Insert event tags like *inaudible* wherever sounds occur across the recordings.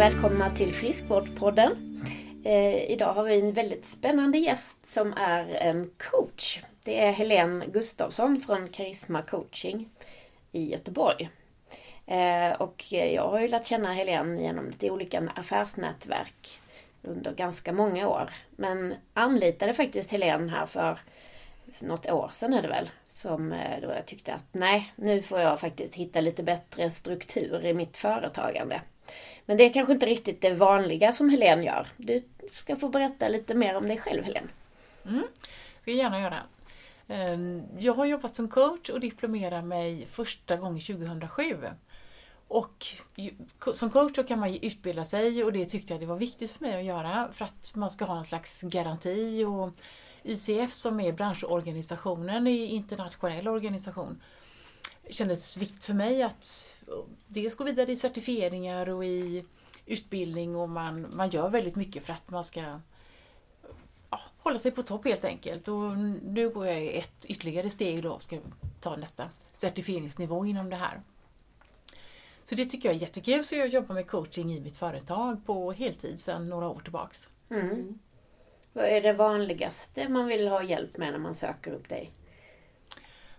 välkomna till Friskvårdspodden. Eh, idag har vi en väldigt spännande gäst som är en coach. Det är Helene Gustafsson från Karisma coaching i Göteborg. Eh, och jag har ju lärt känna Helene genom lite olika affärsnätverk under ganska många år. Men anlitade faktiskt Helene här för något år sedan är det väl. Som eh, då jag tyckte att nej, nu får jag faktiskt hitta lite bättre struktur i mitt företagande. Men det är kanske inte riktigt det vanliga som Helene gör. Du ska få berätta lite mer om dig själv Helene. Mm, det ska jag gärna göra. Ehm, jag har jobbat som coach och diplomerade mig första gången 2007. Och som coach så kan man utbilda sig och det tyckte jag det var viktigt för mig att göra för att man ska ha en slags garanti. Och ICF som är branschorganisationen i internationell organisation kändes viktigt för mig att dels gå vidare i certifieringar och i utbildning och man, man gör väldigt mycket för att man ska ja, hålla sig på topp helt enkelt. Och nu går jag ett ytterligare steg då och ska ta nästa certifieringsnivå inom det här. Så det tycker jag är jättekul, så jag jobbar med coaching i mitt företag på heltid sedan några år tillbaks. Mm. Vad är det vanligaste man vill ha hjälp med när man söker upp dig?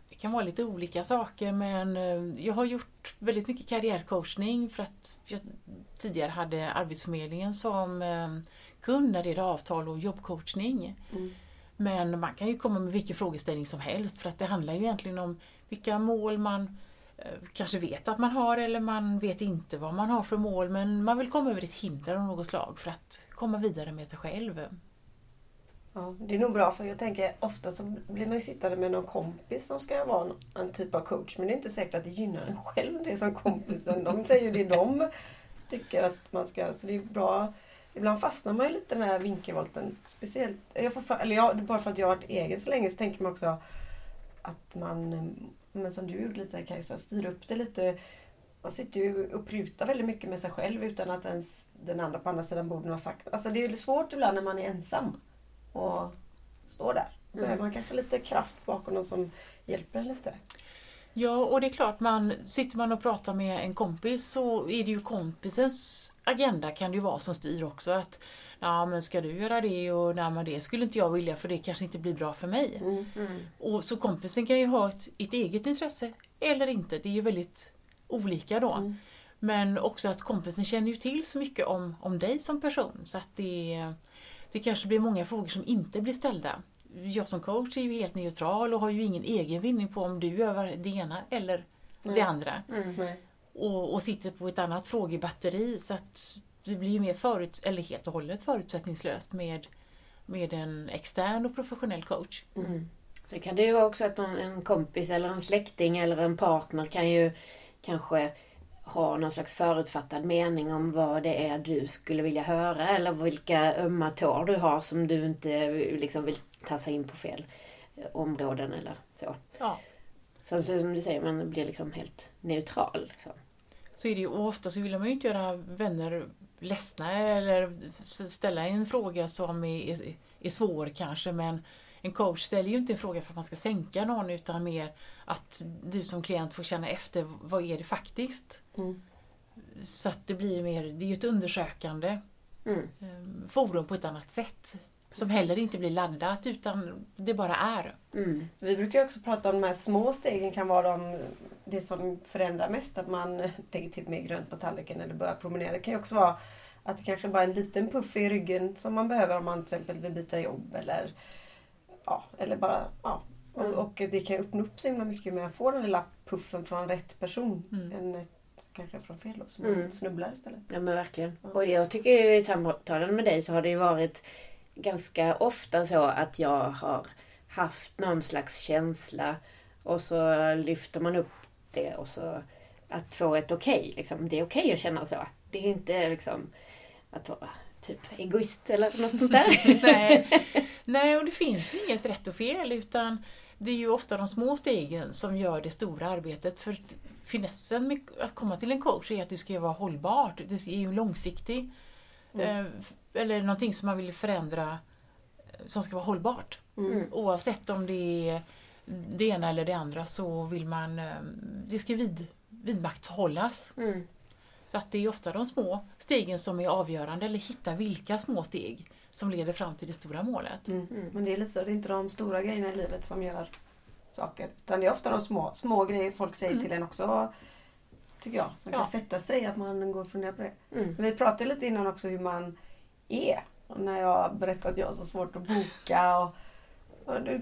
Det kan vara lite olika saker men eh, jag har gjort väldigt mycket karriärcoachning för att jag tidigare hade Arbetsförmedlingen som eh, kund när det gäller avtal och jobbcoachning. Mm. Men man kan ju komma med vilken frågeställning som helst för att det handlar ju egentligen om vilka mål man eh, kanske vet att man har eller man vet inte vad man har för mål men man vill komma över ett hinder av något slag för att komma vidare med sig själv. Ja, det är nog bra för jag tänker ofta så blir man ju sittande med någon kompis som ska vara en typ av coach. Men det är inte säkert att det gynnar en själv det som kompisen. De säger ju det de tycker att man ska. Så det är bra. Ibland fastnar man ju lite i den här vinkelvolten. Speciellt, jag får för, eller jag, bara för att jag har varit egen så länge så tänker man också att man, men som du gjorde lite Kajsa, styr upp det lite. Man sitter ju och prutar väldigt mycket med sig själv utan att ens den andra på andra sidan borden har sagt. Alltså det är ju svårt ibland när man är ensam och står där. Då behöver mm. man kanske lite kraft bakom någon som hjälper en lite. Ja, och det är klart, man, sitter man och pratar med en kompis så är det ju kompisens agenda kan det ju vara som styr också. Att Ja men ska du göra det och nej, men det skulle inte jag vilja för det kanske inte blir bra för mig. Mm, mm. Och Så kompisen kan ju ha ett, ett, eget intresse eller inte. Det är ju väldigt olika då. Mm. Men också att kompisen känner ju till så mycket om, om dig som person så att det, det kanske blir många frågor som inte blir ställda. Jag som coach är ju helt neutral och har ju ingen egen vinning på om du gör det ena eller mm. det andra. Mm. Och, och, sitter på ett annat frågebatteri så att det blir mer förut, eller helt och hållet förutsättningslöst med, med en extern och professionell coach. Mm. Sen kan det ju vara också att någon, en kompis eller en släkting eller en partner kan ju kanske ha någon slags förutfattad mening om vad det är du skulle vilja höra eller vilka ömma tår du har som du inte liksom vill tassa in på fel områden eller så. Ja. Så, som du säger, man blir liksom helt neutral. Liksom. Så är det ju, och ofta så vill man ju inte göra vänner ledsna eller ställa en fråga som är, är, är svår kanske men en coach ställer ju inte en fråga för att man ska sänka någon utan mer att du som klient får känna efter vad är det faktiskt. Mm. Så att det blir mer, det är ju ett undersökande mm. Ehm, forum på ett annat sätt. Som heller inte blir laddat utan det bara är. Mm. Vi brukar också prata om de här små stegen kan vara de, det som förändrar mest. Att man lägger till mer grönt på tallriken eller börjar promenera. Det kan ju också vara att det kanske bara är en liten puff i ryggen som man behöver om man till exempel vill byta jobb eller ja, eller bara ja. Och, och det kan öppna upp så himla mycket med att få den lilla puffen från rätt person. Mm. Än kanske från fel då, man mm. snubblar istället. Ja men verkligen. Ja. Och jag tycker i samtalen med dig så har det ju varit ganska ofta så att jag har haft någon slags känsla och så lyfter man upp det och så att få ett okej. Okay, liksom. Det är okej okay att känna så. Det är inte liksom att vara typ egoist eller något sånt där. *laughs* Nej. *laughs* Nej, och det finns ju inget rätt och fel utan det är ju ofta de små stegen som gör det stora arbetet. För finessen med att komma till en coach är att det ska vara hållbart. Det är ju långsiktigt. Mm. Eh, eller någonting som man vill förändra eh, som ska vara hållbart. Mm. Oavsett om det är det ena eller det andra så vill man, eh, det ska vid, vidmakthållas. Mm. Så att det är ofta de små stegen som är avgörande, eller hitta vilka små steg som leder fram till det stora målet. Mm. Men det är lite så, det är inte de stora grejerna i livet som gör saker. Utan det är ofta de små, små grejer folk säger Mm. till en också. Tycker jag. Som Ja. kan sätta sig, att man går och funderar på det. Mm. Men vi pratade lite innan också hur man är. Och när jag berättade att jag har så svårt att boka. Och,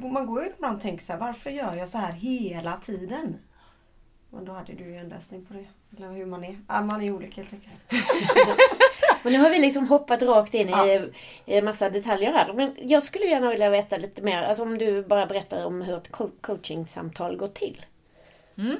och man går ju ibland och tänker så här, varför gör jag så här hela tiden? Men då hade du ju en lösning på det. Eller hur man är. Ja, man är olika helt enkelt. *laughs* Men nu har vi liksom hoppat rakt in Ja. i, i en massa detaljer här. Men jag skulle gärna vilja veta lite mer. Alltså om du bara berättar om hur ett co- coachingsamtal går till. Mm.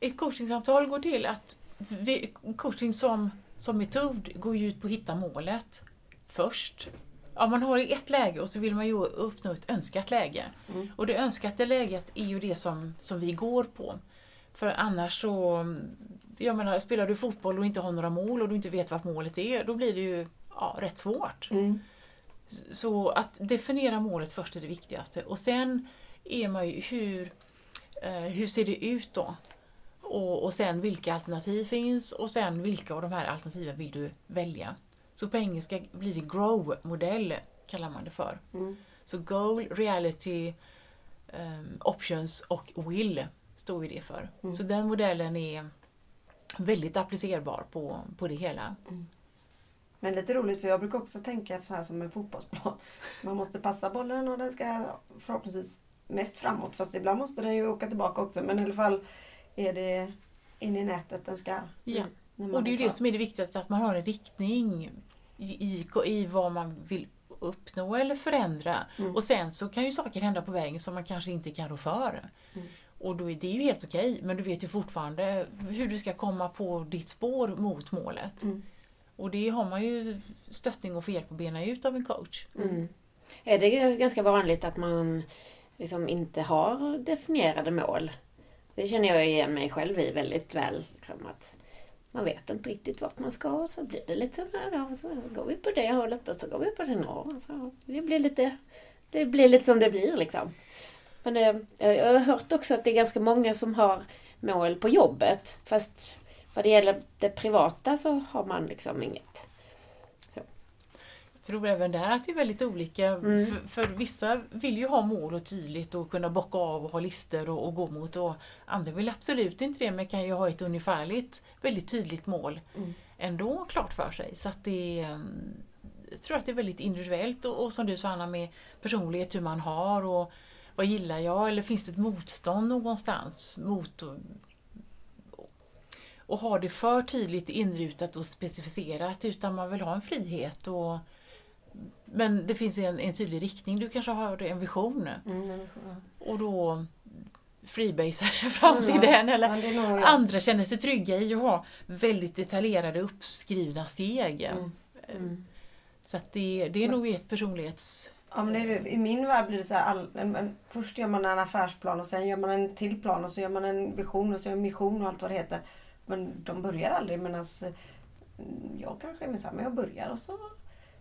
Ett coachingsamtal går till att vi, coaching som, som metod går ju ut på att hitta målet först. Ja, man har ett läge och så vill man ju uppnå ett önskat läge. Mm. Och det önskade läget är ju det som, som vi går på. För annars så, jag menar, spelar du fotboll och inte har några mål och du inte vet vart målet är, då blir det ju ja, rätt svårt. Mm. Så att definiera målet först är det viktigaste. Och sen är man ju hur, eh, hur ser det ut då? Och, och sen vilka alternativ finns och sen vilka av de här alternativen vill du välja? Så på engelska blir det GROW-modell, kallar man det för. Mm. Så Goal, Reality, ehm, Options och Will står ju det för. Mm. Så den modellen är väldigt applicerbar på, på det hela. Men lite roligt för jag brukar också tänka så här som en fotbollsplan. Man måste passa bollen och den ska förhoppningsvis mest framåt. Fast ibland måste den ju åka tillbaka också. Men i alla fall är det in i nätet den ska... Ja. man Och det är ju det som är det viktigaste, att man har en riktning i, i, i vad man vill uppnå eller förändra. Mm. Och sen så kan ju saker hända på vägen som man kanske inte kan rå för. Och då är det ju helt okej, men du vet ju fortfarande hur du ska komma på ditt spår mot målet. Mm. Och det har man ju stöttning och få hjälp att bena ut av en coach. Mm. Är det ganska vanligt att man liksom inte har definierade mål? Det känner jag igen mig själv i väldigt väl. Liksom att man vet inte riktigt vart man ska och så blir det lite så här. Så går vi på det hållet och så går vi på det norr. Så det, blir lite, det blir lite som det blir liksom. Men eh, jag har hört också att det är ganska många som har mål på jobbet. Fast vad det gäller det privata så har man liksom inget. Jag tror även där att det är väldigt olika. Mm. För, för vissa vill ju ha mål och tydligt och kunna bocka av och ha listor och, och gå mot. Och andra vill absolut inte det men kan ju ha ett ungefärligt väldigt tydligt mål Mm. ändå klart för sig. Så att det mm, jag tror att det är väldigt individuellt och, och som du sa Anna med personlighet, hur man har och vad gillar jag eller finns det ett motstånd någonstans mot och, och ha det för tydligt inrutat och specificerat utan man vill ha en frihet och men det finns en, en tydlig riktning. Du kanske har en vision Mm, ja. och då freebasar fram till Ja, den. Eller jag. andra känner sig trygga i att ha väldigt detaljerade uppskrivna steg. Mm. Mm. Så det, det är nog ett personlighets... Ja, men det är, I min värld blir det så här, all, en, en, först gör man en affärsplan och sen gör man en till plan och så gör man en vision och så gör man en mission och allt vad det heter. Men de börjar aldrig medan alltså, mm, jag kanske är med så här, men jag börjar och så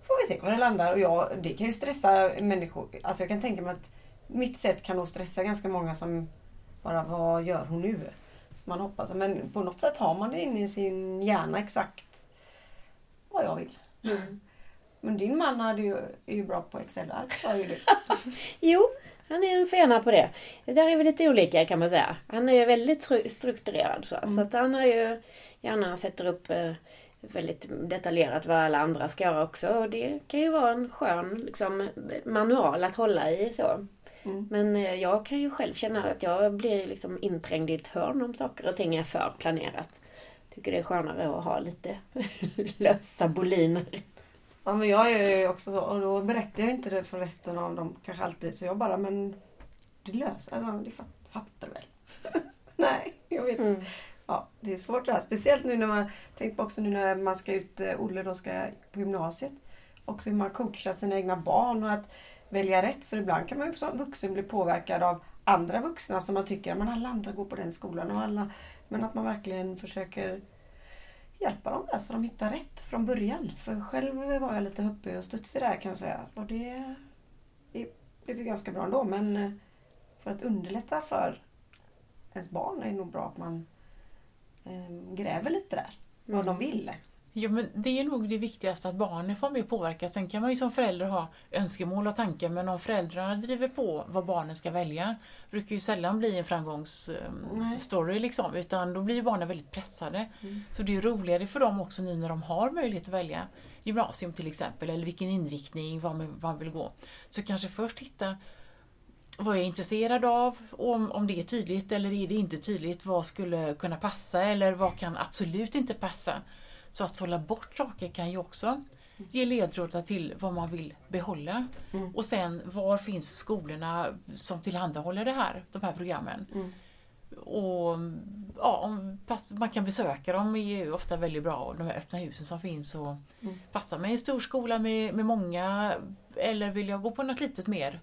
får vi se var det landar. Och jag, det kan ju stressa människor. Alltså jag kan tänka mig att mitt sätt kan nog stressa ganska många som bara, vad gör hon nu? Så man hoppas, men på något sätt har man det inne i sin hjärna exakt vad jag vill. Mm. Men din man hade ju, är ju bra på Excel-ark sa ju du. *laughs* Jo, han är en fena på det. Där är vi lite olika kan man säga. Han är väldigt stru- strukturerad så. Mm. Så att han har ju gärna sätter upp eh, väldigt detaljerat vad alla andra ska göra också. Och det kan ju vara en skön liksom, manual att hålla i så. Mm. Men eh, jag kan ju själv känna att jag blir liksom inträngd i ett hörn om saker och ting är för planerat. Tycker det är skönare att ha lite *laughs* lösa boliner. Ja men jag är också så och då berättar jag inte det för resten av dem kanske alltid. Så jag bara, men det löser alltså, det fat, fattar väl? *laughs* Nej, jag vet inte. Mm. Ja, det är svårt det här. Speciellt nu när man, tänk på också nu när man ska ut, eh, Olle då ska på gymnasiet. Också hur man coachar sina egna barn och att välja rätt. För ibland kan man ju som vuxen bli påverkad av andra vuxna som man tycker, men alla andra går på den skolan och alla. Men att man verkligen försöker hjälpa dem där så de hittar rätt från början. För själv var jag lite huppig och studsig där kan jag säga. Och det, det blev ju ganska bra ändå. Men eh, för att underlätta för ens barn är det nog bra att man eh, gräver lite där. vad de vill. Jo, men det är nog det viktigaste att barnen får med påverka. Sen kan man ju som förälder ha önskemål och tankar men om föräldrarna driver på vad barnen ska välja brukar ju sällan bli en framgångsstory liksom, utan då blir barnen väldigt pressade. Mm. Så det är roligare för dem också nu när de har möjlighet att välja gymnasium till exempel eller vilken inriktning, vad man, vad man vill gå. Så kanske först hitta vad jag är intresserad av, om, om det är tydligt eller är det inte tydligt, vad skulle kunna passa eller vad kan absolut inte passa. Så att sålla bort saker kan ju också ge ledtrådar till vad man vill behålla. Mm. Och sen var finns skolorna som tillhandahåller det här, de här programmen. Mm. Och ja, Man kan besöka dem, är ju ofta väldigt bra, de här öppna husen som finns. Och Mm. Passar mig en stor skola med, med många eller vill jag gå på något litet mer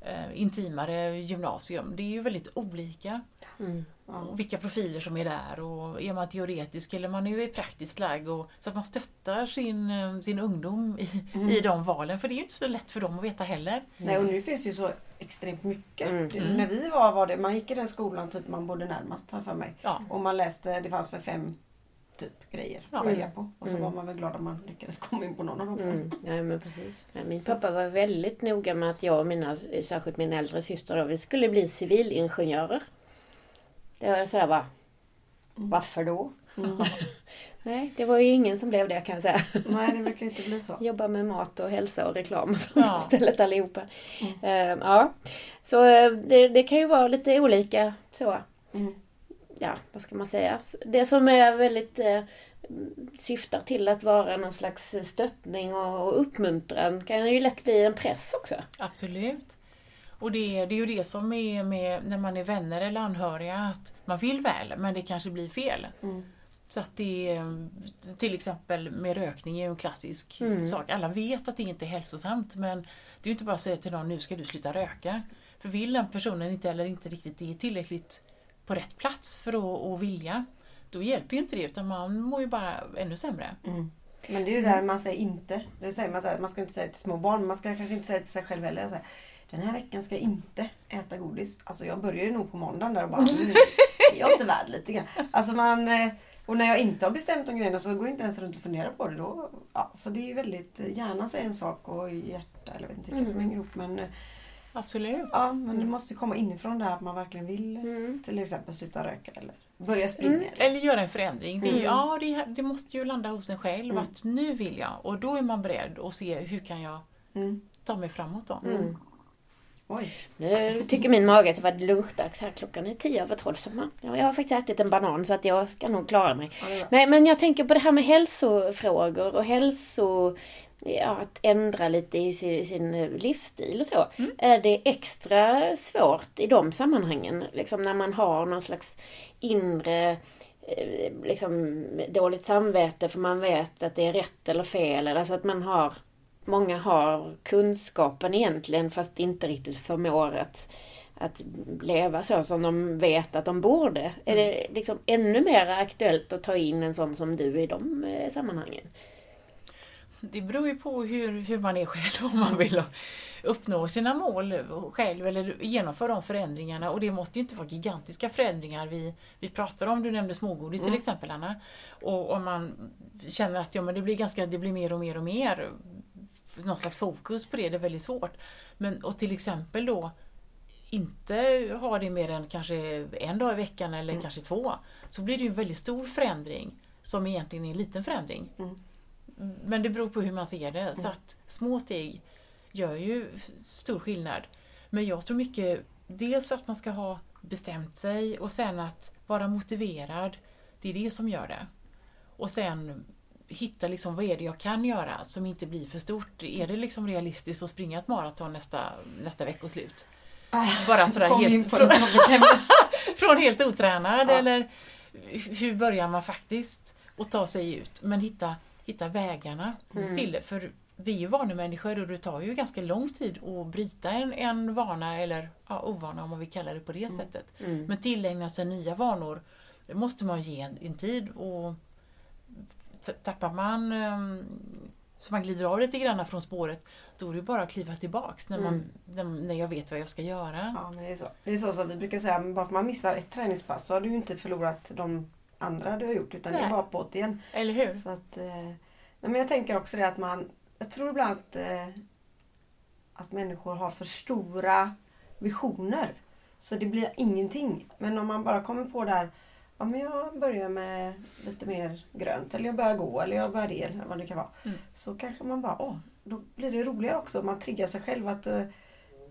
eh, intimare gymnasium? Det är ju väldigt olika Mm. Ja. och vilka profiler som är där och är man teoretisk eller man är ju i praktiskt läge och, så att man stöttar sin, eh, sin ungdom i, Mm. i de valen för det är ju inte så lätt för dem att veta heller. Nej, och nu finns det ju så extremt mycket. Mm. Det- Mm. När vi var, var det, man gick i den skolan typ man bodde närmast för mig. Ja, Och man läste, det fanns för fem typ grejer Ja. att välja på. Och så Mm. var man väl glad om man lyckades komma in på någon av de fem. Mm. *laughs* Ja, men precis. Min pappa var väldigt noga med att jag och mina, särskilt min äldre syster, då, vi skulle bli civilingenjörer. Det var sådär bara, Mm. varför då? Mm. *laughs* Nej, det var ju ingen som blev det kan jag säga. Nej, det ju inte bli så. *laughs* Jobba med mat och hälsa och reklam och sånt Ja. istället allihopa. Mm. Eh, ja, så eh, det, det kan ju vara lite olika så. Mm. Ja, vad ska man säga? Det som är väldigt eh, syftar till att vara någon slags stöttning och, och uppmuntran kan ju lätt bli en press också. absolut. Och det, är- det är ju det som är med när man är vänner eller anhöriga, att man vill väl men det kanske blir fel. Mm. Så att det är, till exempel med rökning är ju en klassisk Mm. sak. Alla vet att det inte är hälsosamt men det är ju inte bara att säga till någon nu ska du sluta röka. För vill den personen inte eller inte riktigt är tillräckligt på rätt plats för att, att vilja, då hjälper ju inte det utan man mår ju bara ännu sämre. Mm. Men det är ju där man säger inte. Det säger man, så här, man ska inte säga till små barn, man ska kanske inte säga till sig själv heller. Så här, den här veckan ska jag inte äta godis. Alltså jag börjar ju nog på måndagen där och bara, *laughs* mm, jag är inte värd lite grann. Alltså man, eh, och när jag inte har bestämt om grejerna så går jag inte ens runt och funderar på det då. Ja, så det är ju väldigt, eh, hjärna säger en sak och hjärta, eller vet inte vilka som Mm. hänger ihop. Men, eh, Absolut. ja, men det måste ju komma inifrån det här att man verkligen vill Mm. till exempel sluta röka eller börja springa. Mm. Eller göra en förändring. Det, Mm. ja, det, det måste ju landa hos en själv Mm. att nu vill jag och då är man beredd att se hur kan jag Mm. ta mig framåt då. Mm. Oj. Nu tycker min mage att det var lunchdags här. Klockan är tio över tolv. Jag har faktiskt ätit en banan så att jag ska nog klara mig. Bra. Nej, men jag tänker på det här med hälsofrågor och hälso... Ja, att ändra lite i sin, sin livsstil och så. Mm. Är det extra svårt i de sammanhangen? Liksom när man har någon slags inre eh, liksom, dåligt samvete för man vet att det är rätt eller fel. Eller alltså att man har Många har kunskapen egentligen fast inte riktigt förmår att, att leva så som de vet att de borde. Är det liksom ännu mer aktuellt att ta in en sån som du i de eh, sammanhangen? Det beror ju på hur, hur man är själv, om man vill uppnå sina mål själv eller genomföra de förändringarna. Och det måste ju inte vara gigantiska förändringar vi, vi pratar om. Du nämnde smågodis till Mm. exempel Anna. Och om man känner att ja, men det, blir ganska, det blir mer och mer och mer, någon slags fokus på det, det är väldigt svårt. Men, och till exempel då inte ha det mer än kanske en dag i veckan eller Mm. kanske två, så blir det ju en väldigt stor förändring som egentligen är en liten förändring. Mm. Men det beror på hur man ser det. Så att små steg gör ju stor skillnad. Men jag tror mycket, dels att man ska ha bestämt sig och sen att vara motiverad. Det är det som gör det. Och sen hitta liksom, vad är det jag kan göra som inte blir för stort. Är det liksom realistiskt att springa ett maraton nästa, nästa veckoslut? Bara sådär helt från, *laughs* från helt otränad Ja. eller hur börjar man faktiskt att ta sig ut? Men hitta, hitta vägarna Mm. till det. För vi är ju vanemänniskor och det tar ju ganska lång tid att bryta en, en vana eller ja, ovana om man vill kalla det på det Mm. sättet. Mm. Men tillägna sig nya vanor, det måste man ge en, en tid och tappar man um, så man glider av lite grann från spåret, då är det bara att kliva tillbaks när, man, Mm. när, jag vet vad jag ska göra. Ja, men det är så. Det är så som vi brukar säga, bara för man missar ett träningspass så har du ju inte förlorat de andra du har gjort utan det är bara på igen. Eller hur? Så att, eh, nej, men jag tänker också det att man, jag tror ibland att, eh, att människor har för stora visioner. Så det blir ingenting. Men om man bara kommer på där, ja men jag börjar med lite mer grönt eller jag börjar gå eller jag börjar det eller vad det kan vara. Mm. Så kanske man bara, åh, då blir det roligare också. Man triggar sig själv att eh,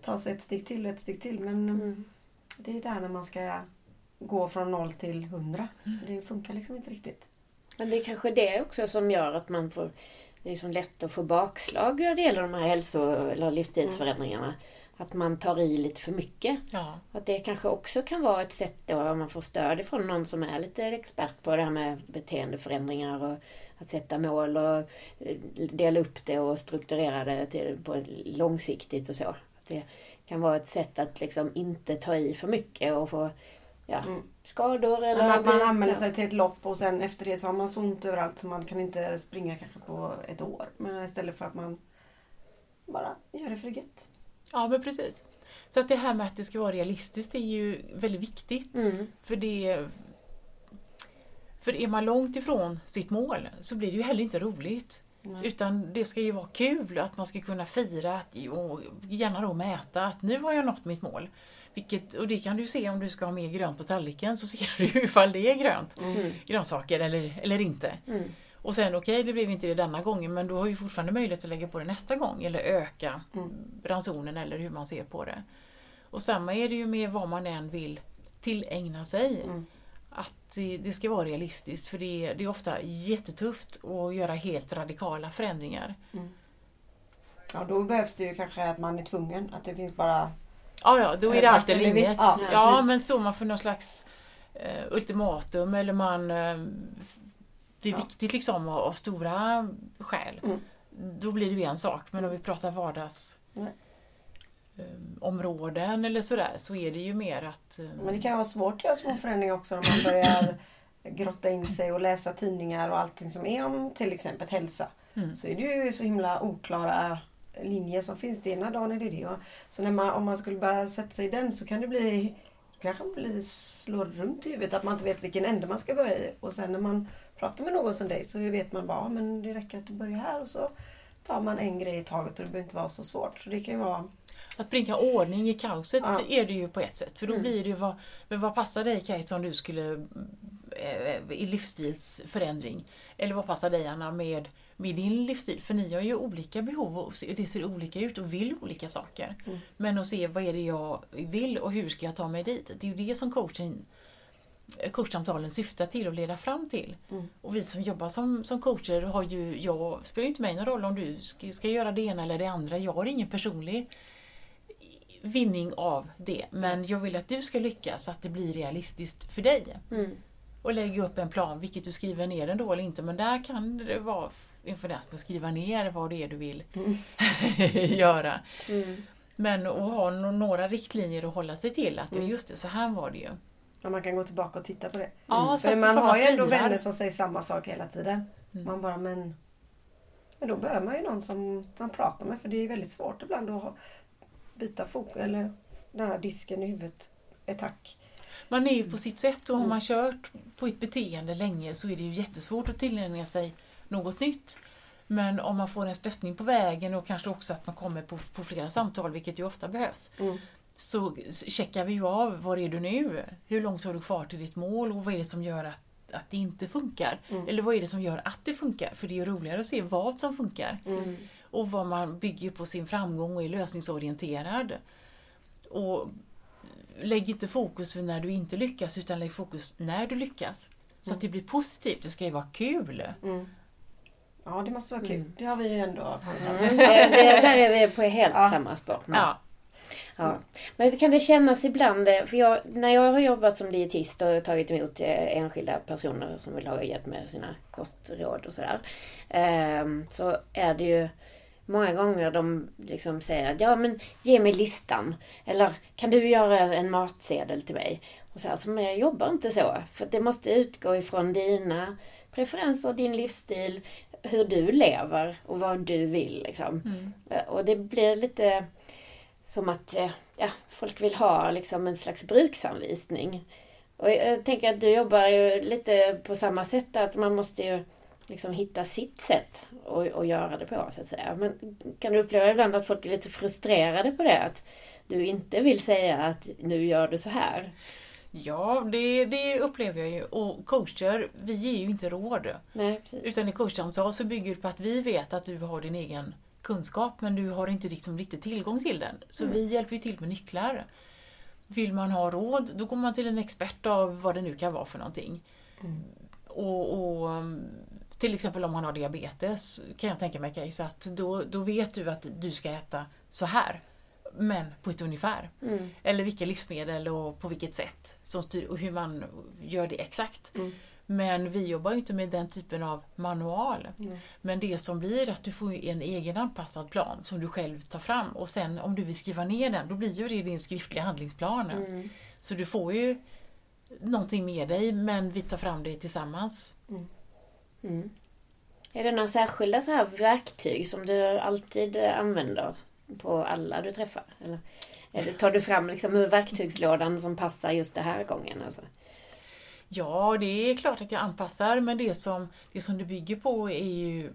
ta sig ett steg till och ett steg till. Men Mm. det är där när man ska gå från noll till hundra. Mm. Det funkar liksom inte riktigt. Men det är kanske det också som gör att man får det är så lätt att få bakslag när det gäller de här hälso eller livsstilsförändringarna. Att man tar i lite för mycket. Ja. Att det kanske också kan vara ett sätt då om man får stöd ifrån någon som är lite expert på det här med beteendeförändringar och att sätta mål och eh, dela upp det och strukturera det till, på långsiktigt och så. Att det kan vara ett sätt att liksom inte ta i för mycket och få ja, Mm. skador eller... Man, man anmäler sig till ett lopp och sen efter det så har man så ont överallt så man kan inte springa kanske på ett år. Men istället för att man bara gör det för gött. Ja, men precis. Så att det här med att det ska vara realistiskt är ju väldigt viktigt. Mm. För det för är man långt ifrån sitt mål så blir det ju heller inte roligt. Nej. Utan det ska ju vara kul, att man ska kunna fira och gärna då mäta att nu har jag nått mitt mål. Vilket, och det kan du se om du ska ha mer grönt på tallriken så ser *laughs* du ifall det är grönt, Mm. grönsaker eller, eller inte. Mm. Och sen okej, det blev inte det denna gången men då har vi fortfarande möjlighet att lägga på det nästa gång eller öka Mm. ransonen eller hur man ser på det. Och samma är det ju med vad man än vill tillägna sig. Mm. Att det, det ska vara realistiskt för det, är- det är ofta jättetufft att göra helt radikala förändringar. Ja, då behövs det ju kanske att man är tvungen. Att det finns bara... Ja, ja, då är det allt eller inget. Ja, Ja, men står man för någon slags eh, ultimatum eller man... Eh, det är Ja. viktigt liksom av, av stora skäl. Mm. Då blir det ju en sak. Men om vi pratar vardags Nej. eh, områden eller sådär så är det ju mer att... eh, Men det kan vara svårt att göra små förändringar också om man börjar grotta in sig och läsa tidningar och allting som är om till exempel hälsa. Mm. Så är det ju så himla oklara linjer som finns. Det ena dagen är det det. och- Så när man, om man skulle börja sätta sig i den så kan det bli kanske bli slå runt i huvudet att man inte vet vilken ände man ska börja i. Och sen när man pratar med någon som dig så vet man bara ja, men det räcker att du börjar här och så tar man en grej i taget och det behöver inte vara så svårt. Så det kan vara Att bringa ordning i kaoset Ja. är det ju på ett sätt. För då Mm. blir det ju vad, vad passar dig Kajsa om du skulle eh, i livsstilsförändring? Eller vad passar dig Anna med, med din livsstil? För ni har ju olika behov och det ser olika ut och vill olika saker. Mm. Men att se vad är det jag vill och hur ska jag ta mig dit? Det är ju det som coachen coachsamtalen syftar till och leda fram till. Mm. Och vi som jobbar som, som coacher har ju, jag spelar inte mig någon roll om du ska, ska göra det ena eller det andra. Jag har ingen personlig vinning av det. Men jag vill att du ska lyckas så att det blir realistiskt för dig. Mm. Och lägga upp en plan, vilket du skriver ner den då eller inte. Men där kan det vara inför det att skriva ner vad det är du vill Mm. *laughs* göra. Mm. Men att ha några riktlinjer att hålla sig till. Att Mm. just det, så här var det ju. Ja, man kan gå tillbaka och titta på det. Ja, så För att man har ju ändå vänner som säger samma sak hela tiden. Mm. Man bara, men... Men då behöver man ju någon som man pratar med för det är väldigt svårt ibland att byta fokus eller den här disken i huvudet ett hack. Man är ju på sitt sätt och har Mm. man kört på ett beteende länge så är det ju jättesvårt att tillägna sig något nytt. Men om man får en stöttning på vägen och kanske också att man kommer på, på flera samtal, vilket ju ofta behövs, Mm. så checkar vi ju av, var är du nu? Hur långt har du kvar till ditt mål och vad är det som gör att, att det inte funkar? Mm. Eller vad är det som gör att det funkar? För det är ju roligare att se vad som funkar. Mm. Och vad man bygger på sin framgång och är lösningsorienterad. Och lägg inte fokus vid när du inte lyckas utan lägg fokus när du lyckas. Så att det blir positivt, det ska ju vara kul. Ja, det måste vara kul. Mm. Det har vi ju ändå Mm. *laughs* Det, där är vi på helt Ja. samma spår. Ja. Ja. Men kan det kännas ibland, eh, för jag, när jag har jobbat som dietist och tagit emot eh, enskilda personer som vill ha hjälp med sina kostråd och sådär. ehm, Så är det ju många gånger de liksom säger att ja men ge mig listan. Eller kan du göra en matsedel till mig? Och så här, men jag jobbar inte så. För det måste utgå ifrån dina preferenser, din livsstil, hur du lever och vad du vill. Liksom. Mm. Eh, Och det blir lite som att eh, ja, folk vill ha liksom en slags bruksanvisning. Och jag tänker att du jobbar ju lite på samma sätt, att man måste ju liksom hitta sitt sätt att, att göra det på, så att säga. Men kan du uppleva ibland att folk är lite frustrerade på det? Att du inte vill säga att nu gör du så här? Ja, det, det upplever jag ju. Och coacher, vi ger ju inte råd. Nej, precis. Utan i coachsamtal så bygger det på att vi vet att du har din egen kunskap men du har inte liksom riktigt tillgång till den. Så Mm. vi hjälper ju till med nycklar. Vill man ha råd, då går man till en expert av vad det nu kan vara för någonting. Mm. Och, och Till exempel om man har diabetes kan jag tänka mig Kajsa, att då, då vet du att du ska äta så här. Men på ett ungefär. Mm. Eller vilka livsmedel och på vilket sätt som styr, och hur man gör det exakt. Mm. Men vi jobbar ju inte med den typen av manual. Mm. Men det som blir att du får en egen anpassad plan som du själv tar fram och sen om du vill skriva ner den då blir ju det din skriftliga handlingsplan. Mm. Så du får ju någonting med dig men vi tar fram det tillsammans. Mm. Är det några särskilda så här verktyg som du alltid använder på alla du träffar? Eller, eller tar du fram liksom ur verktygslådan som passar just den här gången? Alltså? Ja, det är klart att jag anpassar men det som det, som det bygger på är ju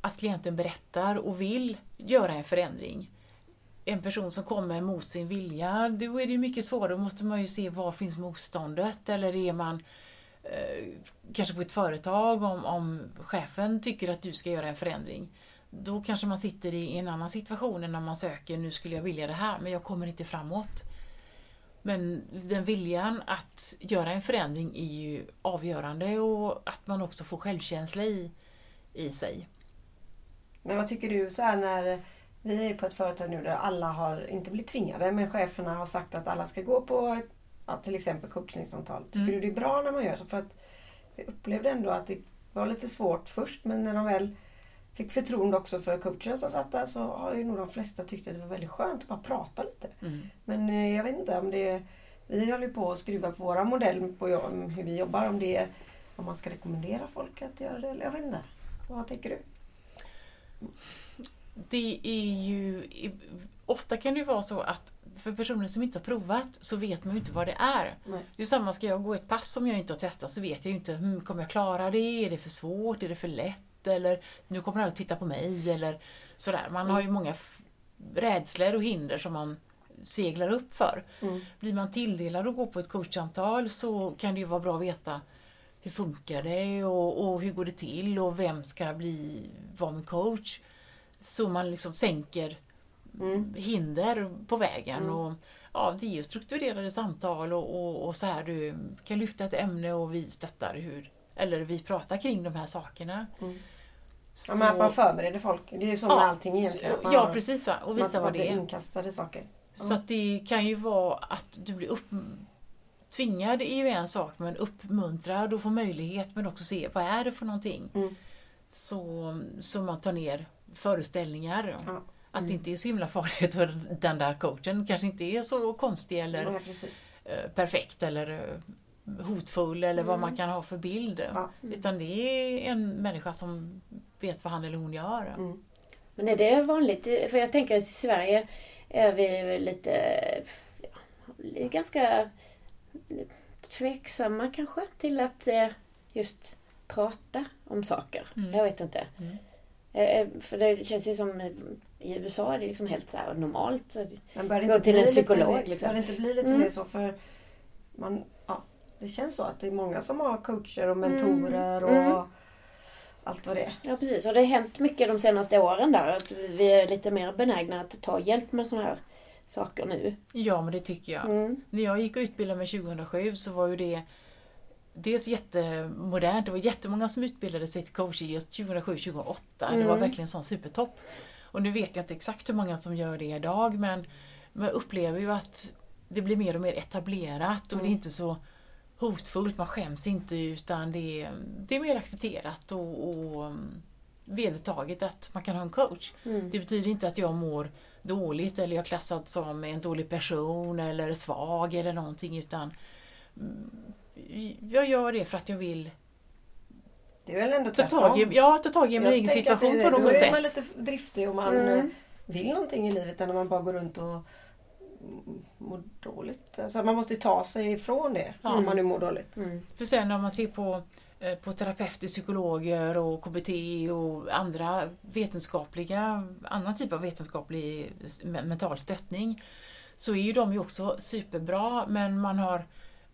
att klienten berättar och vill göra en förändring. En person som kommer mot sin vilja, då är det mycket svårare. Då måste man ju se var finns motståndet eller är man eh, kanske på ett företag om, om chefen tycker att du ska göra en förändring. Då kanske man sitter i en annan situation än när man söker, nu skulle jag vilja det här men jag kommer inte framåt. Men den viljan att göra en förändring är ju avgörande och att man också får självkänsla i, i sig. Men vad tycker du så här när vi är på ett företag nu där alla har, inte blivit tvingade, men cheferna har sagt att alla ska gå på ja, till exempel coachningssamtal. Tycker Mm. du det är bra när man gör så? För att vi upplevde ändå att det var lite svårt först men när de väl fick förtroende också för coachen som satt där så har ju nog de flesta tyckt att det var väldigt skönt att bara prata lite. Mm. Men eh, jag vet inte om det Vi håller på att skruva på våra modell på hur vi jobbar. Om det är om man ska rekommendera folk att göra det. Eller jag vet inte. Vad tänker du? Det är ju... Ofta kan det ju vara så att för personer som inte har provat så vet man ju inte vad det är. Nej. Det är samma, ska jag gå ett pass som jag inte har testat så vet jag ju inte, hmm, kommer jag klara det? Är det för svårt? Är det för lätt? Eller nu kommer alla titta på mig? Eller sådär. Man har ju många f- rädslor och hinder som man seglar upp för. Mm. Blir man tilldelad att gå på ett coachsamtal så kan det ju vara bra att veta hur funkar det och, och hur går det till och vem ska bli, vara min coach? Så man liksom sänker Mm. hinder på vägen. Mm. Och, ja, det är ju strukturerade samtal och, och, och så här du kan lyfta ett ämne och vi stöttar hur, eller vi pratar kring de här sakerna. Mm. Så, Ja, men att man förbereder folk. Det är som Ja, med allting egentligen. man ja precis va? och visa vad det är. inkastade saker. Så att det kan ju vara att du blir upp, tvingad är ju en sak men uppmuntrad och får möjlighet men också se vad är det för någonting. Mm. Så, så man tar ner föreställningar. Ja. Att det inte är så himla farligt och den där coachen kanske inte är så konstig eller Ja, eh, perfekt eller eh, hotfull eller vad Mm. man kan ha för bild. Ja. Utan det är en människa som vet vad han eller hon gör. Mm. Men är det vanligt? För jag tänker att i Sverige är vi lite ja, ganska tveksamma kanske till att eh, just prata om saker. Mm. Jag vet inte. Mm. Eh, För det känns ju som i USA är det liksom helt så här normalt. Det Gå till en lite psykolog, mer- liksom. Bör det inte bli lite Mm. mer så för man, ja, det känns så att det är många som har coacher och mentorer och Mm. Allt vad det är. Ja precis, och det har hänt mycket de senaste åren där. Att vi är lite mer benägna att ta hjälp med sådana här saker nu. Ja, men det tycker jag. Mm. När jag gick och utbildade mig 2007 så var ju det dels jättemodernt. Det var jättemånga som utbildade sig till coacher just 2007-2008. Det var Mm. verkligen en sån supertopp. Och nu vet jag inte exakt hur många som gör det idag men man upplever ju att det blir mer och mer etablerat och det är Mm. inte så hotfullt. Man skäms inte utan det är, det är mer accepterat och, och um, vedertaget att man kan ha en coach. Mm. Det betyder inte att jag mår dåligt eller jag är klassad som en dålig person eller svag eller någonting utan mm, jag gör det för att jag vill Det är väl ändå ta tag i, ja, ta tag i min Jag egen situation det, på Då något är man sätt. lite driftig och man Mm. eh, vill någonting i livet än när man bara går runt och mår dåligt. Alltså man måste ta sig ifrån det Ja. om man nu mår dåligt. Mm. För sen om man ser på, eh, på terapeuter, psykologer och KBT och andra vetenskapliga, annan typ av vetenskaplig mental stöttning så är ju de ju också superbra men man har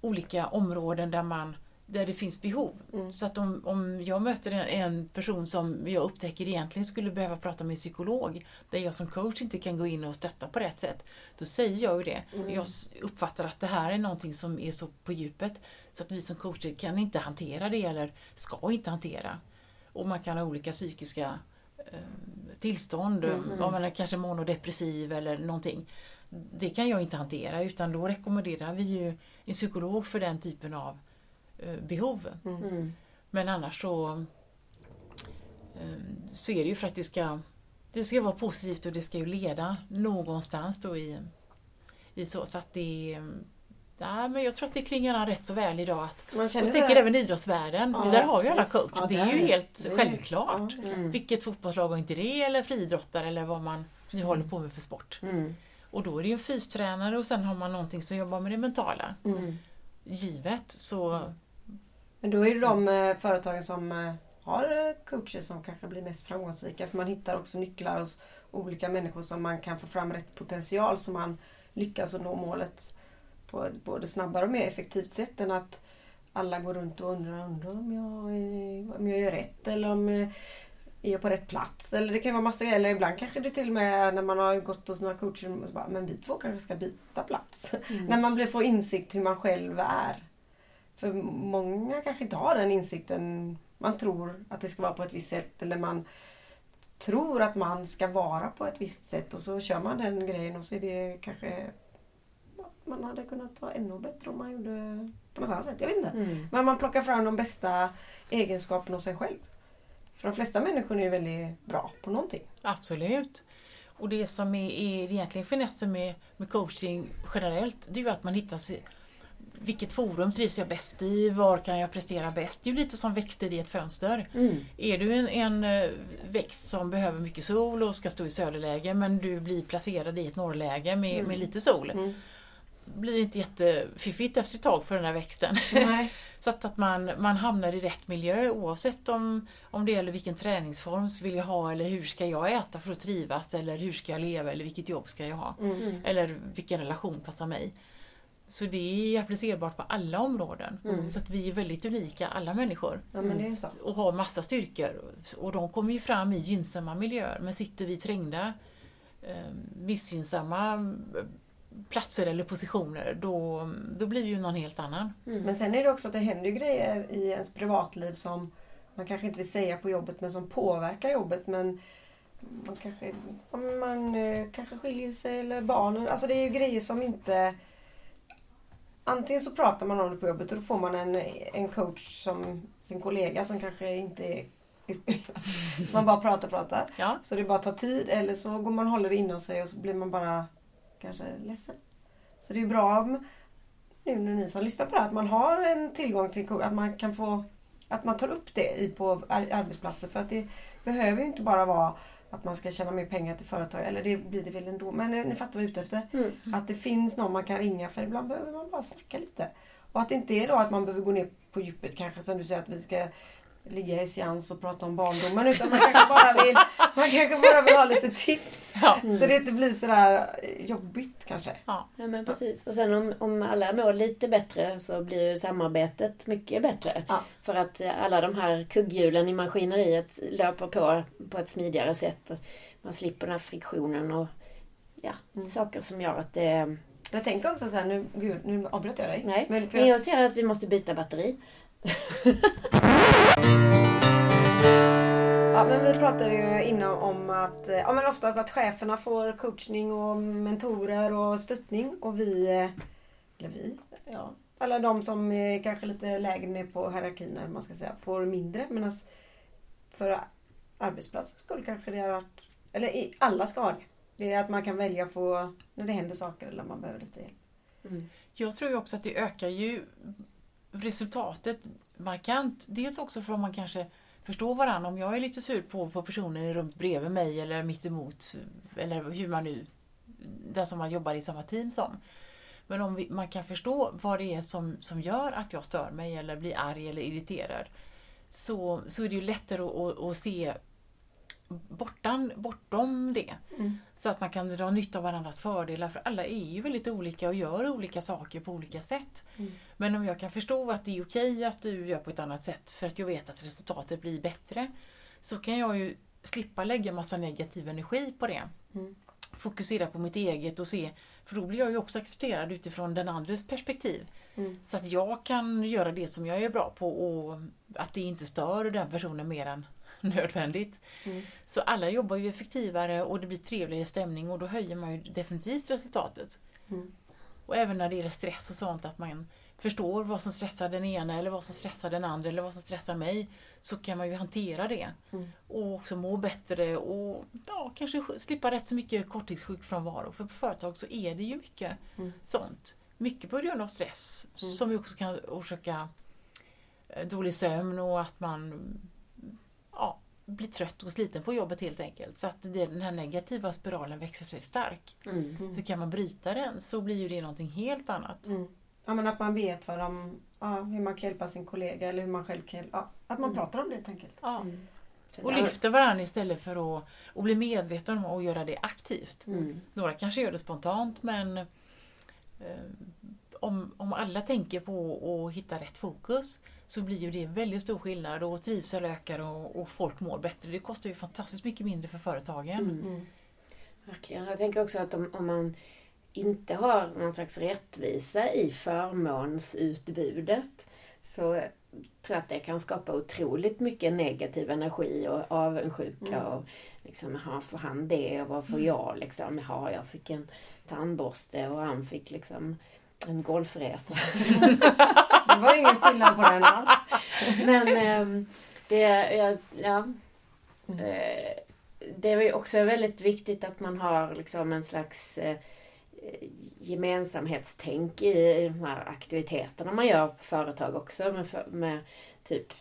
olika områden där man där det finns behov. Mm. Så att om, om jag möter en, en person som jag upptäcker egentligen skulle behöva prata med en psykolog, där jag som coach inte kan gå in och stötta på rätt sätt, då säger jag ju det. Mm. Jag uppfattar att det här är någonting som är så på djupet så att vi som coacher kan inte hantera det eller ska inte hantera. Och man kan ha olika psykiska eh, tillstånd, Mm. om man är kanske monodepressiv eller någonting. Det kan jag inte hantera utan då rekommenderar vi ju en psykolog för den typen av eh, behov. Mm. Men annars så, eh, så är det ju för att det ska, det ska vara positivt och det ska ju leda någonstans då i, i så. Så att det Ja, men jag tror att det klingar an rätt så väl idag. Att, Man känner jag tänker även idrottsvärlden, Ja, där har vi alla coach. Ja, det är ju helt det är- självklart. ja. Mm. Vilket fotbollslag har inte det, eller friidrottare eller vad man nu håller på med för sport. Mm. Och då är det ju en fystränare och sen har man någonting som jobbar med det mentala. Mm. Givet så Men då är det de eh, företagen som eh, har eh, coacher som kanske blir mest framgångsrika. För man hittar också nycklar hos olika människor som man kan få fram rätt potential så man lyckas nå målet på ett både snabbare och mer effektivt sätt än att alla går runt och undrar, undrar om, jag, är- om jag gör rätt eller om eh, är jag på rätt plats. Eller det kan vara massa. Eller ibland kanske det till och med när man har gått hos några coacher och så bara, men vi två kanske ska byta plats. Mm. När man blir får insikt hur man själv är. För många kanske inte har den insikten. Man tror att det ska vara på ett visst sätt eller man tror att man ska vara på ett visst sätt och så kör man den grejen och så är det kanske man hade kunnat vara ännu bättre om man gjorde på något annat sätt. Jag vet inte. Mm. Men man plockar fram de bästa egenskaperna hos sig själv. För de flesta människor är väldigt bra på någonting. Absolut. Och det som är, är egentligen finessen med, med coaching generellt, det är ju att man hittar sig, vilket forum trivs jag bäst i, var kan jag prestera bäst? Det är ju lite som växter i ett fönster. Mm. Är du en, en eh, växt som behöver mycket sol och ska stå i söderläge men du blir placerad i ett norrläge med, Mm. med lite sol, Mm. blir inte jättefiffigt efter ett tag för den här växten. *laughs* Så att, att man, man hamnar i rätt miljö oavsett om, om det gäller vilken träningsform vill jag ha eller hur ska jag äta för att trivas eller hur ska jag leva eller vilket jobb ska jag ha. Mm. Eller vilken relation passar mig. Så det är applicerbart på alla områden. Mm. Så att vi är väldigt unika alla människor Ja men det är så. och har massa styrkor. Och de kommer ju fram i gynnsamma miljöer. Men sitter vi trängda, eh, missgynnsamma eh, platser eller positioner, då, då blir det ju någon helt annan. Mm. Men sen är det också att det händer grejer i ens privatliv som man kanske inte vill säga på jobbet men som påverkar jobbet. Men man kanske, om man eh, kanske skiljer sig eller barnen. Alltså det är ju grejer som inte... Antingen så pratar man om det på jobbet och då får man en, en coach som sin kollega som kanske inte är. Så man bara pratar och pratar. Ja, Så det bara tar tid eller så går man och håller det inom sig och så blir man bara kanske ledsen. Så det är bra om, nu när ni som lyssnar på det att man har en tillgång till att man kan få att man tar upp det i på ar- arbetsplatser för att det behöver ju inte bara vara att man ska tjäna mer pengar till företag, eller det blir det väl ändå. Men eh, ni fattar vad jag är ute efter. Mm. Att det finns någon man kan ringa för ibland behöver man bara snacka lite. Och att det inte är då att man behöver gå ner på djupet kanske som du säger att vi ska ligga i seans och prata om barndomen utan man kanske bara vill, man kanske bara vill ha lite tips. ja. Så det inte blir sådär jobbigt kanske. Ja men precis. Och sen om, om alla mår lite bättre så blir ju samarbetet mycket bättre. Ja. För att alla de här kugghjulen i maskineriet löper på på ett smidigare sätt. Man slipper den här friktionen och ja, Mm. saker som gör att det... Jag tänker också så här, nu, gud, nu avbröt jag dig. Nej, Men jag ser att vi måste byta batteri. *laughs* ja, men vi pratade ju innan om att, eh, ja men oftast att cheferna får coachning och mentorer och stöttning och vi, eh, eller vi, ja, alla de som är kanske lite lägre ner på hierarkin eller vad man ska säga, får mindre. Medan för arbetsplatsens skull kanske det har varit, eller i, alla ska ha det. Det är att man kan välja att få, när det händer saker eller man behöver lite hjälp. Mm. Jag tror ju också att det ökar ju resultatet markant. Dels också för att man kanske förstår varandra. Om jag är lite sur på, på personen i rummet bredvid mig eller mitt emot eller hur man nu den som man jobbar i samma team som. Men om vi, man kan förstå vad det är som, som gör att jag stör mig eller blir arg eller irriterad så, så är det ju lättare att, att, att se bortan, bortom det. Mm. Så att man kan dra nytta av varandras fördelar för alla är ju väldigt olika och gör olika saker på olika sätt. Mm. Men om jag kan förstå att det är okej att du gör på ett annat sätt för att jag vet att resultatet blir bättre så kan jag ju slippa lägga massa negativ energi på det. Mm. Fokusera på mitt eget och se, för då blir jag ju också accepterad utifrån den andres perspektiv. Mm. Så att jag kan göra det som jag är bra på och att det inte stör den personen mer än *laughs* nödvändigt. Mm. Så alla jobbar ju effektivare och det blir trevligare stämning och då höjer man ju definitivt resultatet. Mm. Och även när det gäller stress och sånt, att man förstår vad som stressar den ena eller vad som stressar den andra eller vad som stressar mig. Så kan man ju hantera det. Mm. Och också må bättre och ja, kanske slippa rätt så mycket korttidssjukfrånvaro. För på företag så är det ju mycket Mm. sånt. Mycket på grund av stress Mm. som ju också kan orsaka eh, dålig sömn och att man blir trött och sliten på jobbet helt enkelt. Så att den här negativa spiralen växer sig stark. Mm. Så kan man bryta den så blir ju det någonting helt annat. Mm. Ja, men att man vet vad de, ja, hur man kan hjälpa sin kollega eller hur man själv kan ja, Att man Mm. pratar om det helt enkelt. Ja. Mm. Och lyfter varandra istället för att och bli medveten om att göra det aktivt. Mm. Några kanske gör det spontant men eh, om, om alla tänker på att hitta rätt fokus så blir ju det väldigt stor skillnad och trivsel ökar och, och folk mår bättre. Det kostar ju fantastiskt mycket mindre för företagen. Mm. Mm. Verkligen. Jag tänker också att om, om man inte har någon slags rättvisa i förmånsutbudet så tror jag att det kan skapa otroligt mycket negativ energi och avundsjuka. Mm. Och liksom, jaha, får han det och vad får Mm. jag? Liksom, jaha, jag fick en tandborste och han fick liksom en golfresa. *laughs* Det var ingen skillnad på den alls. Men ehm, det, ja, ja, Mm. eh, det är också väldigt viktigt att man har liksom en slags eh, gemensamhetstänk i, de här aktiviteterna man gör på företag också med, med typ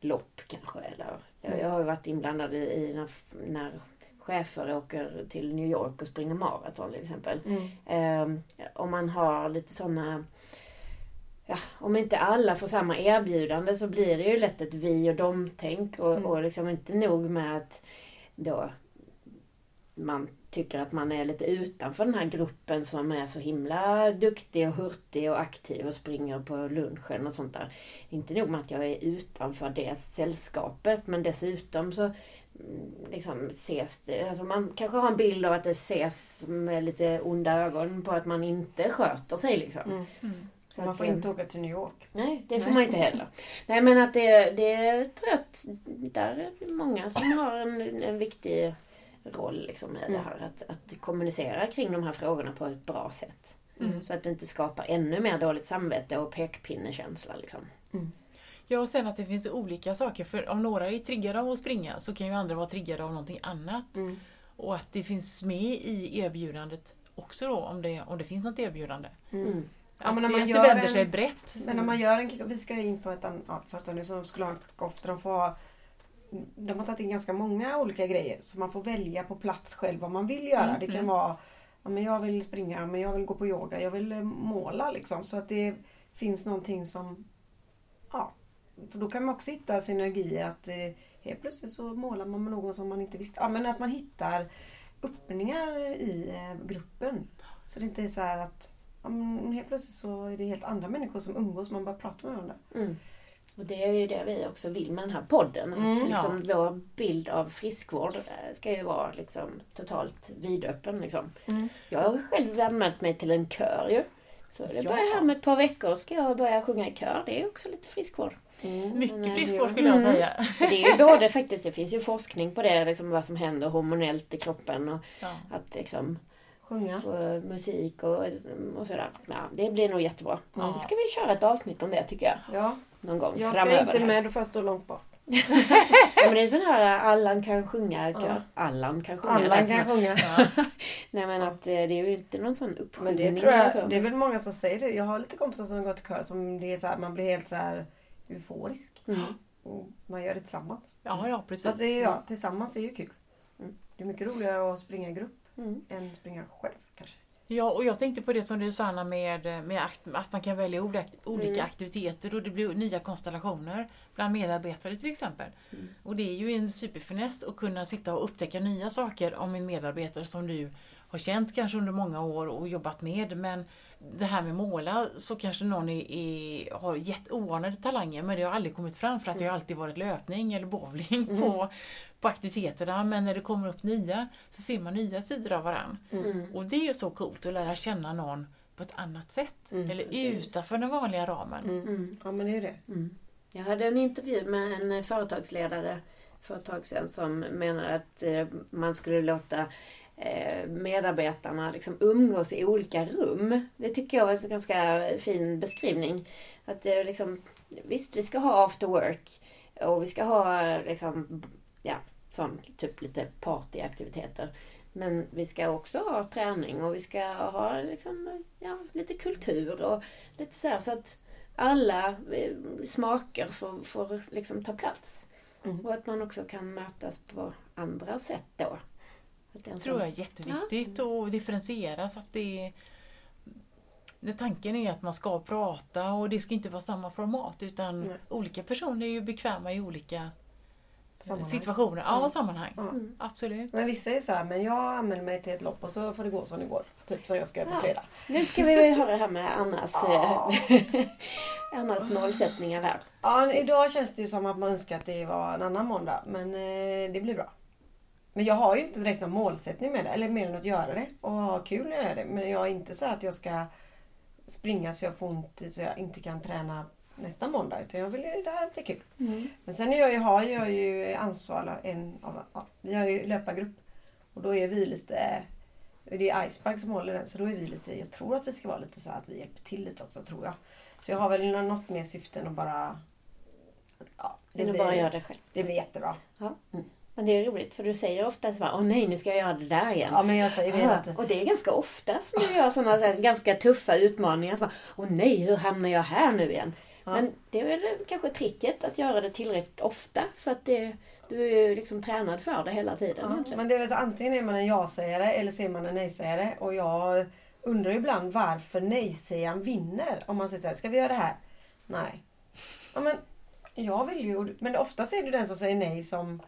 lopp kanske. Eller, jag, jag har ju varit inblandad i, i när, när chefer åker till New York och springer maraton till exempel. Mm. Eh, om man har lite sådana Ja, om inte alla får samma erbjudande så blir det ju lätt ett vi och dom-tänk och, Mm. och liksom inte nog med att då man tycker att man är lite utanför den här gruppen som är så himla duktig och hurtig och aktiv och springer på lunchen och sånt där. Inte nog med att jag är utanför det sällskapet men dessutom så mm, liksom ses det, alltså man kanske har en bild av att det ses med lite onda ögon på att man inte sköter sig liksom. Mm. Mm. Så man får inte åka till New York. Nej, det får Nej. man inte heller. Nej men att det, det tror jag att där är det många som har en, en viktig roll liksom, i det Mm. här. Att, att kommunicera kring de här frågorna på ett bra sätt. Mm. Så att det inte skapar ännu mer dåligt samvete och pekpinnekänsla. Liksom. Ja, och sen att det finns olika saker. För om några är triggade av att springa så kan ju andra vara triggade av någonting annat. Mm. Och att det finns med i erbjudandet också då, om det, om det finns något erbjudande. Ja, men när man gör vänder en- sig brett. Men när man gör en kick vi ska in på ett annat företag nu som skulle ha en kick-off där de får ha de har tagit in ganska många olika grejer så man får välja på plats själv vad man vill göra. Mm, Det kan mm. vara ja, men jag vill springa, men jag vill gå på yoga, jag vill eh, måla liksom. Så att det finns någonting som Ja, för då kan man också hitta synergier att eh, helt plötsligt så målar man med någon som man inte visste. Ja, men att man hittar öppningar i eh, gruppen. Så det inte är så här att men helt plötsligt så är det helt andra människor som umgås man bara pratar med varandra. Mm. Och det är ju det vi också vill med den här podden. Mm, att liksom, Vår bild av friskvård eh, ska ju vara liksom, totalt vidöppen. Liksom. Mm. Jag har själv anmält mig till en kör ju. Så det Ja. börjar här med ett par veckor ska jag börja sjunga i kör. Det är också lite friskvård. Mm. Mycket friskvård skulle jag Mm. säga. För det är ju både faktiskt, det finns ju forskning på det, liksom vad som händer hormonellt i kroppen och Ja. att liksom Sjunga. få musik och, och sådär. Ja, det blir nog jättebra. Ja. Det ska vi köra ett avsnitt om det tycker jag. Ja, Någon gång jag framöver. ska inte med, då får jag stå långt bak. *laughs* Ja, men det är sån här Allan kan sjunga kör. Ja. Allan kan sjunga. Alla lät kan sjunga. Ja. *laughs* Nej men att eh, det är ju inte någon sån uppsjungning. Men det tror så. jag, det är väl många som säger det. Jag har lite kompisar som har gått i kör som det är så här, man blir helt så här euforisk. Mm. Och man gör det tillsammans. ja, ja Så precis. att det är, ja, tillsammans är ju kul. Mm. Det är mycket roligare att springa i grupp. Mm. än springa själv kanske. Ja, och jag tänkte på det som du sa Anna med, med att man kan välja olika mm. aktiviteter och det blir nya konstellationer bland medarbetare till exempel. Mm. Och det är ju en superfiness att kunna sitta och upptäcka nya saker om en medarbetare som du har känt kanske under många år och jobbat med. Men det här med måla så kanske någon är, är, har gett oanade talanger men det har aldrig kommit fram för att det har alltid varit löpning eller bowling mm. på, på aktiviteterna. Men när det kommer upp nya så ser man nya sidor av varandra. Mm. Och det är ju så coolt att lära känna någon på ett annat sätt. Mm, eller precis. utanför den vanliga ramen. Mm. mm. Ja men det är det. Mm. Jag hade en intervju med en företagsledare för ett tag sedan som menade att eh, man skulle låta Eh, medarbetarna liksom umgås i olika rum. Det tycker jag var en ganska fin beskrivning. Att liksom, visst, vi ska ha after work och vi ska ha liksom, ja, sån, typ lite partyaktiviteter. Men vi ska också ha träning och vi ska ha liksom, ja, lite kultur och lite så här, så att alla eh, smaker får, får liksom ta plats. Mm. Och att man också kan mötas på andra sätt då. Det tror jag är jätteviktigt ja. att differentiera så att det Tanken är att man ska prata och det ska inte vara samma format utan Nej. olika personer är ju bekväma i olika sammanhang. situationer. Ja, mm. sammanhang. Mm. Absolut. Men vissa är så här, men jag anmäler mig till ett lopp och så får det gå som det går. Typ som jag ska göra på fredag. Nu ska vi höra det här med Annas, ja. *laughs* Annas målsättningar här. Ja, idag känns det som att man önskar att det var en annan måndag. Men eh, det blir bra. Men jag har ju inte direkt någon målsättning med det. Eller mer än att göra det och ha kul när jag gör det. Men jag är inte så att jag ska springa så jag får ont så jag inte kan träna nästa måndag. Utan jag vill ju, det här blir kul. Mm. Men sen jag, jag har jag ju ansvar, en av, ja, vi har ju löpargrupp. Och då är vi lite, det är Icebag som håller den. Så då är vi lite, jag tror att vi ska vara lite så att vi hjälper till lite också tror jag. Så jag har väl något mer syfte än att bara... Ja, det, blir, bara göra det själv. Det blir jättebra. Ja. Mm. Men det är roligt för du säger ofta så åh nej nu ska jag göra det där igen. Ja men jag säger det ja, Och det är ganska ofta som du gör sådana så ganska tuffa utmaningar. Så åh nej hur hamnar jag här nu igen? Ja. Men det är väl kanske tricket att göra det tillräckligt ofta så att det, du är liksom tränad för det hela tiden. Ja, men det är väl så, antingen är man en ja-sägare eller så är man en nej-sägare. Och jag undrar ibland varför nej-sägaren vinner. Om man säger så här, ska vi göra det här? Nej. Ja, men jag vill ju, men oftast är det den som säger nej som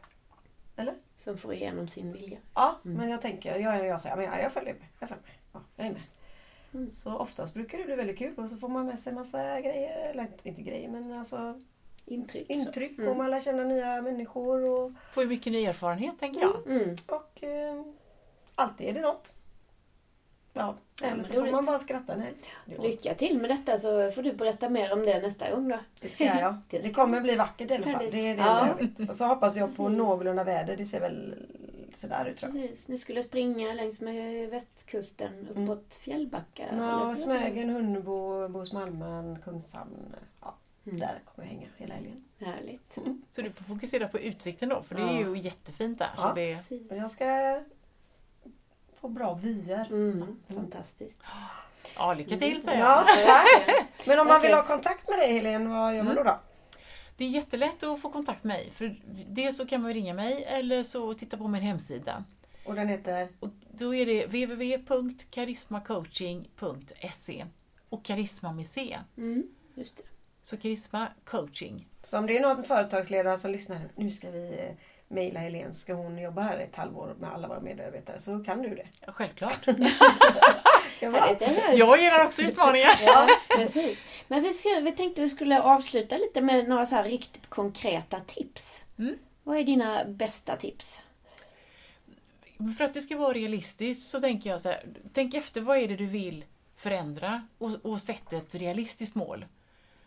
eller? Som får igenom sin vilja. Ja, mm. men jag tänker, jag, jag säger, men jag, jag följer med. Jag följer med. Ja, jag är med. Mm. Så oftast brukar det bli väldigt kul och så får man med sig massa grejer. Eller inte grejer men alltså intryck. Intryck mm. och man lär känna nya människor. Och, får ju mycket ny erfarenhet tänker jag. Mm. mm. Och eh, alltid är det något. Ja, eller så får man bara skratta en. Lycka till med detta så får du berätta mer om det nästa gång då. Det ska jag. *laughs* det kommer bli vackert i alla fall. Det är det ja. jag. Och så hoppas jag på någorlunda väder. Det ser väl sådär ut tror jag. Precis. Ni skulle springa längs med västkusten uppåt mm. Fjällbacka. Ja, Smögen, Hunnebo, Bohus-Malmön, Kungshamn. Ja, mm. Där kommer jag hänga hela helgen. Härligt. Mm. Så du får fokusera på utsikten då, för det är ju jättefint där. Ja, så det... jag ska få bra vyer. Mm, mm. Fantastiskt. Ja, lycka till säger jag. Ja, Men om man vill ha kontakt med dig Helene, vad gör man då? då? Mm. Det är jättelätt att få kontakt med mig. För dels så kan man ringa mig eller så titta på min hemsida. Och den heter? Och då är det www.karismacoaching.se och karisma med C. Mm, just det. Så karisma coaching. Så om det är någon företagsledare som lyssnar, nu ska vi eh, mejla Helene, ska hon jobba här ett halvår med alla våra medarbetare så kan du det. Ja, självklart. *laughs* jag gillar också utmaningar. *laughs* ja, precis. Men vi, ska, vi tänkte vi skulle avsluta lite med några så här riktigt konkreta tips. Mm. Vad är dina bästa tips? För att det ska vara realistiskt så tänker jag så här, tänk efter vad är det du vill förändra och, och sätt ett realistiskt mål.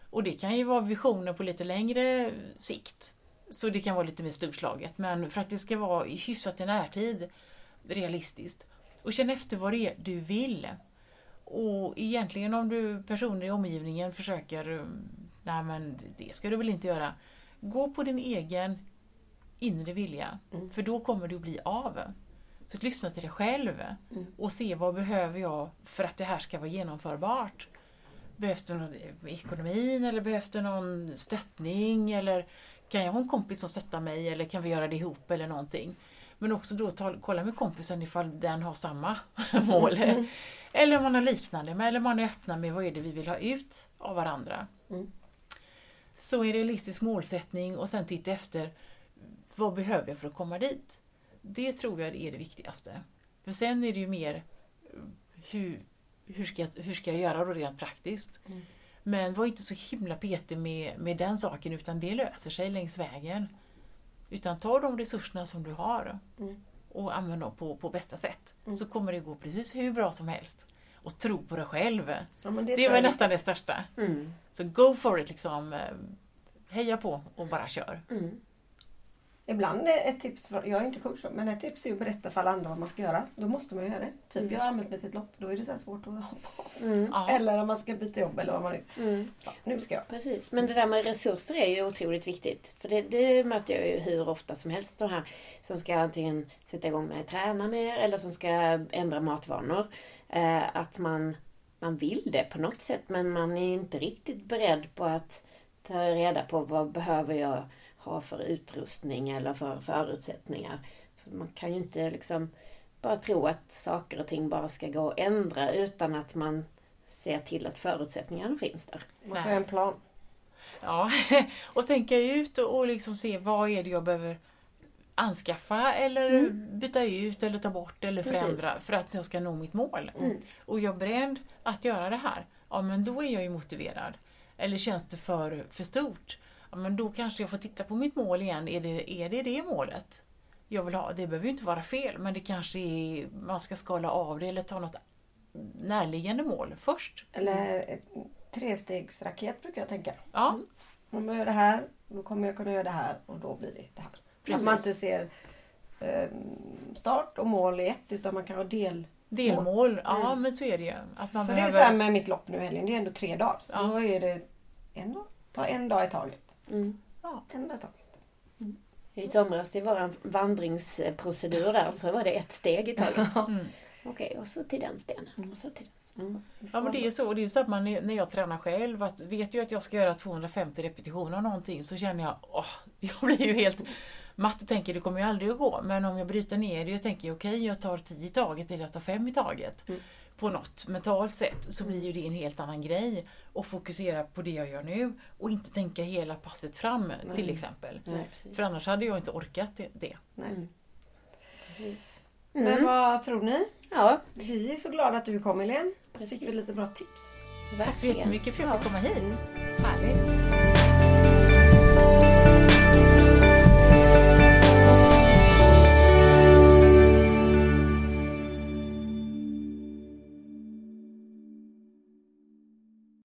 Och det kan ju vara visioner på lite längre sikt. Så det kan vara lite mer storslaget. Men för att det ska vara hyfsat i närtid realistiskt. Och känn efter vad det är du vill. Och egentligen om du personer i omgivningen försöker, nej men det ska du väl inte göra. Gå på din egen inre vilja. Mm. För då kommer du bli av. Så att lyssna till dig själv mm. och se vad behöver jag för att det här ska vara genomförbart. Behövs det någon ekonomin eller behövs det någon stöttning eller kan jag ha en kompis som stöttar mig eller kan vi göra det ihop eller någonting? Men också då ta, kolla med kompisen ifall den har samma *laughs* mål. Eller om man har liknande, men- eller man är öppna med vad är det vi vill ha ut av varandra. Mm. Så en realistisk målsättning och sen titta efter vad behöver jag för att komma dit? Det tror jag är det viktigaste. För sen är det ju mer hur, hur, ska, jag, hur ska jag göra då rent praktiskt? Mm. Men var inte så himla petig med, med den saken utan det löser sig längs vägen. Utan ta de resurserna som du har Mm. och använd dem på, på bästa sätt. Mm. Så kommer det gå precis hur bra som helst. Och tro på dig själv. Ja, Det, tror var jag nästan det största. Mm. Så go for it liksom. Heja på och bara kör. Mm. Ibland är ett tips, jag är inte coach men ett tips är att berätta för alla andra vad man ska göra. Då måste man göra det. Typ Mm. jag har anmält mig till ett lopp, då är det så här svårt att hoppa av. Mm. Eller om man ska byta jobb eller vad man nu. Mm. Ja, nu ska jag. Precis, men det där med resurser är ju otroligt viktigt. För det, det möter jag ju hur ofta som helst. De här som ska antingen sätta igång med att träna mer eller som ska ändra matvanor. Eh, att man, man vill det på något sätt men man är inte riktigt beredd på att ta reda på vad behöver jag ha för utrustning eller för förutsättningar. För man kan ju inte liksom bara tro att saker och ting bara ska gå att ändra utan att man ser till att förutsättningarna finns där. Man får en plan. Ja, *laughs* och tänka ut och, liksom se vad är det jag behöver anskaffa eller byta ut eller ta bort eller Precis. förändra för att jag ska nå mitt mål. Mm. Och jag är beredd att göra det här, ja men då är jag ju motiverad. Eller känns det för, för stort? Ja men då kanske jag får titta på mitt mål igen. Är det är det, det målet jag vill ha? Det behöver ju inte vara fel men det kanske är, man ska skala av det eller ta något närliggande mål först. Eller trestegsraket brukar jag tänka. Ja, Om jag gör det här, då kommer jag kunna göra det här och då blir det det här. Precis. Att man inte ser eh, start och mål i ett utan man kan ha del. delmål. Ja Mm. men så är det ju. Att man För det är ju behöver... så här med mitt lopp nu i helgen, det är ändå tre dagar. Så Ja. då är det en dag. Ta en dag i taget. Mm. En dag i taget. I somras i vår vandringsprocedur där så var det ett steg i taget. *laughs* Mm. Okej, och så till den stenen. Och så till den stenen. Ja men det är ju så. Det är ju så att man, när jag tränar själv, att vet jag att jag ska göra 250 repetitioner av någonting så känner jag, åh, *laughs* jag blir ju helt matt och tänker det kommer ju aldrig att gå. Men om jag bryter ner det och tänker okej jag tar 10 i taget eller jag tar 5 i taget. Mm. På något mentalt sätt så blir ju det en helt annan grej. Och fokusera på det jag gör nu och inte tänka hela passet fram till Nej. exempel. Nej. För annars hade jag inte orkat det. Nej. Mm. Men Mm. vad tror ni? Ja, Vi är så glada att du kom Helene. Precis. Fick vi lite bra tips. Tack så jättemycket för att jag fick komma hit. Mm. Härligt!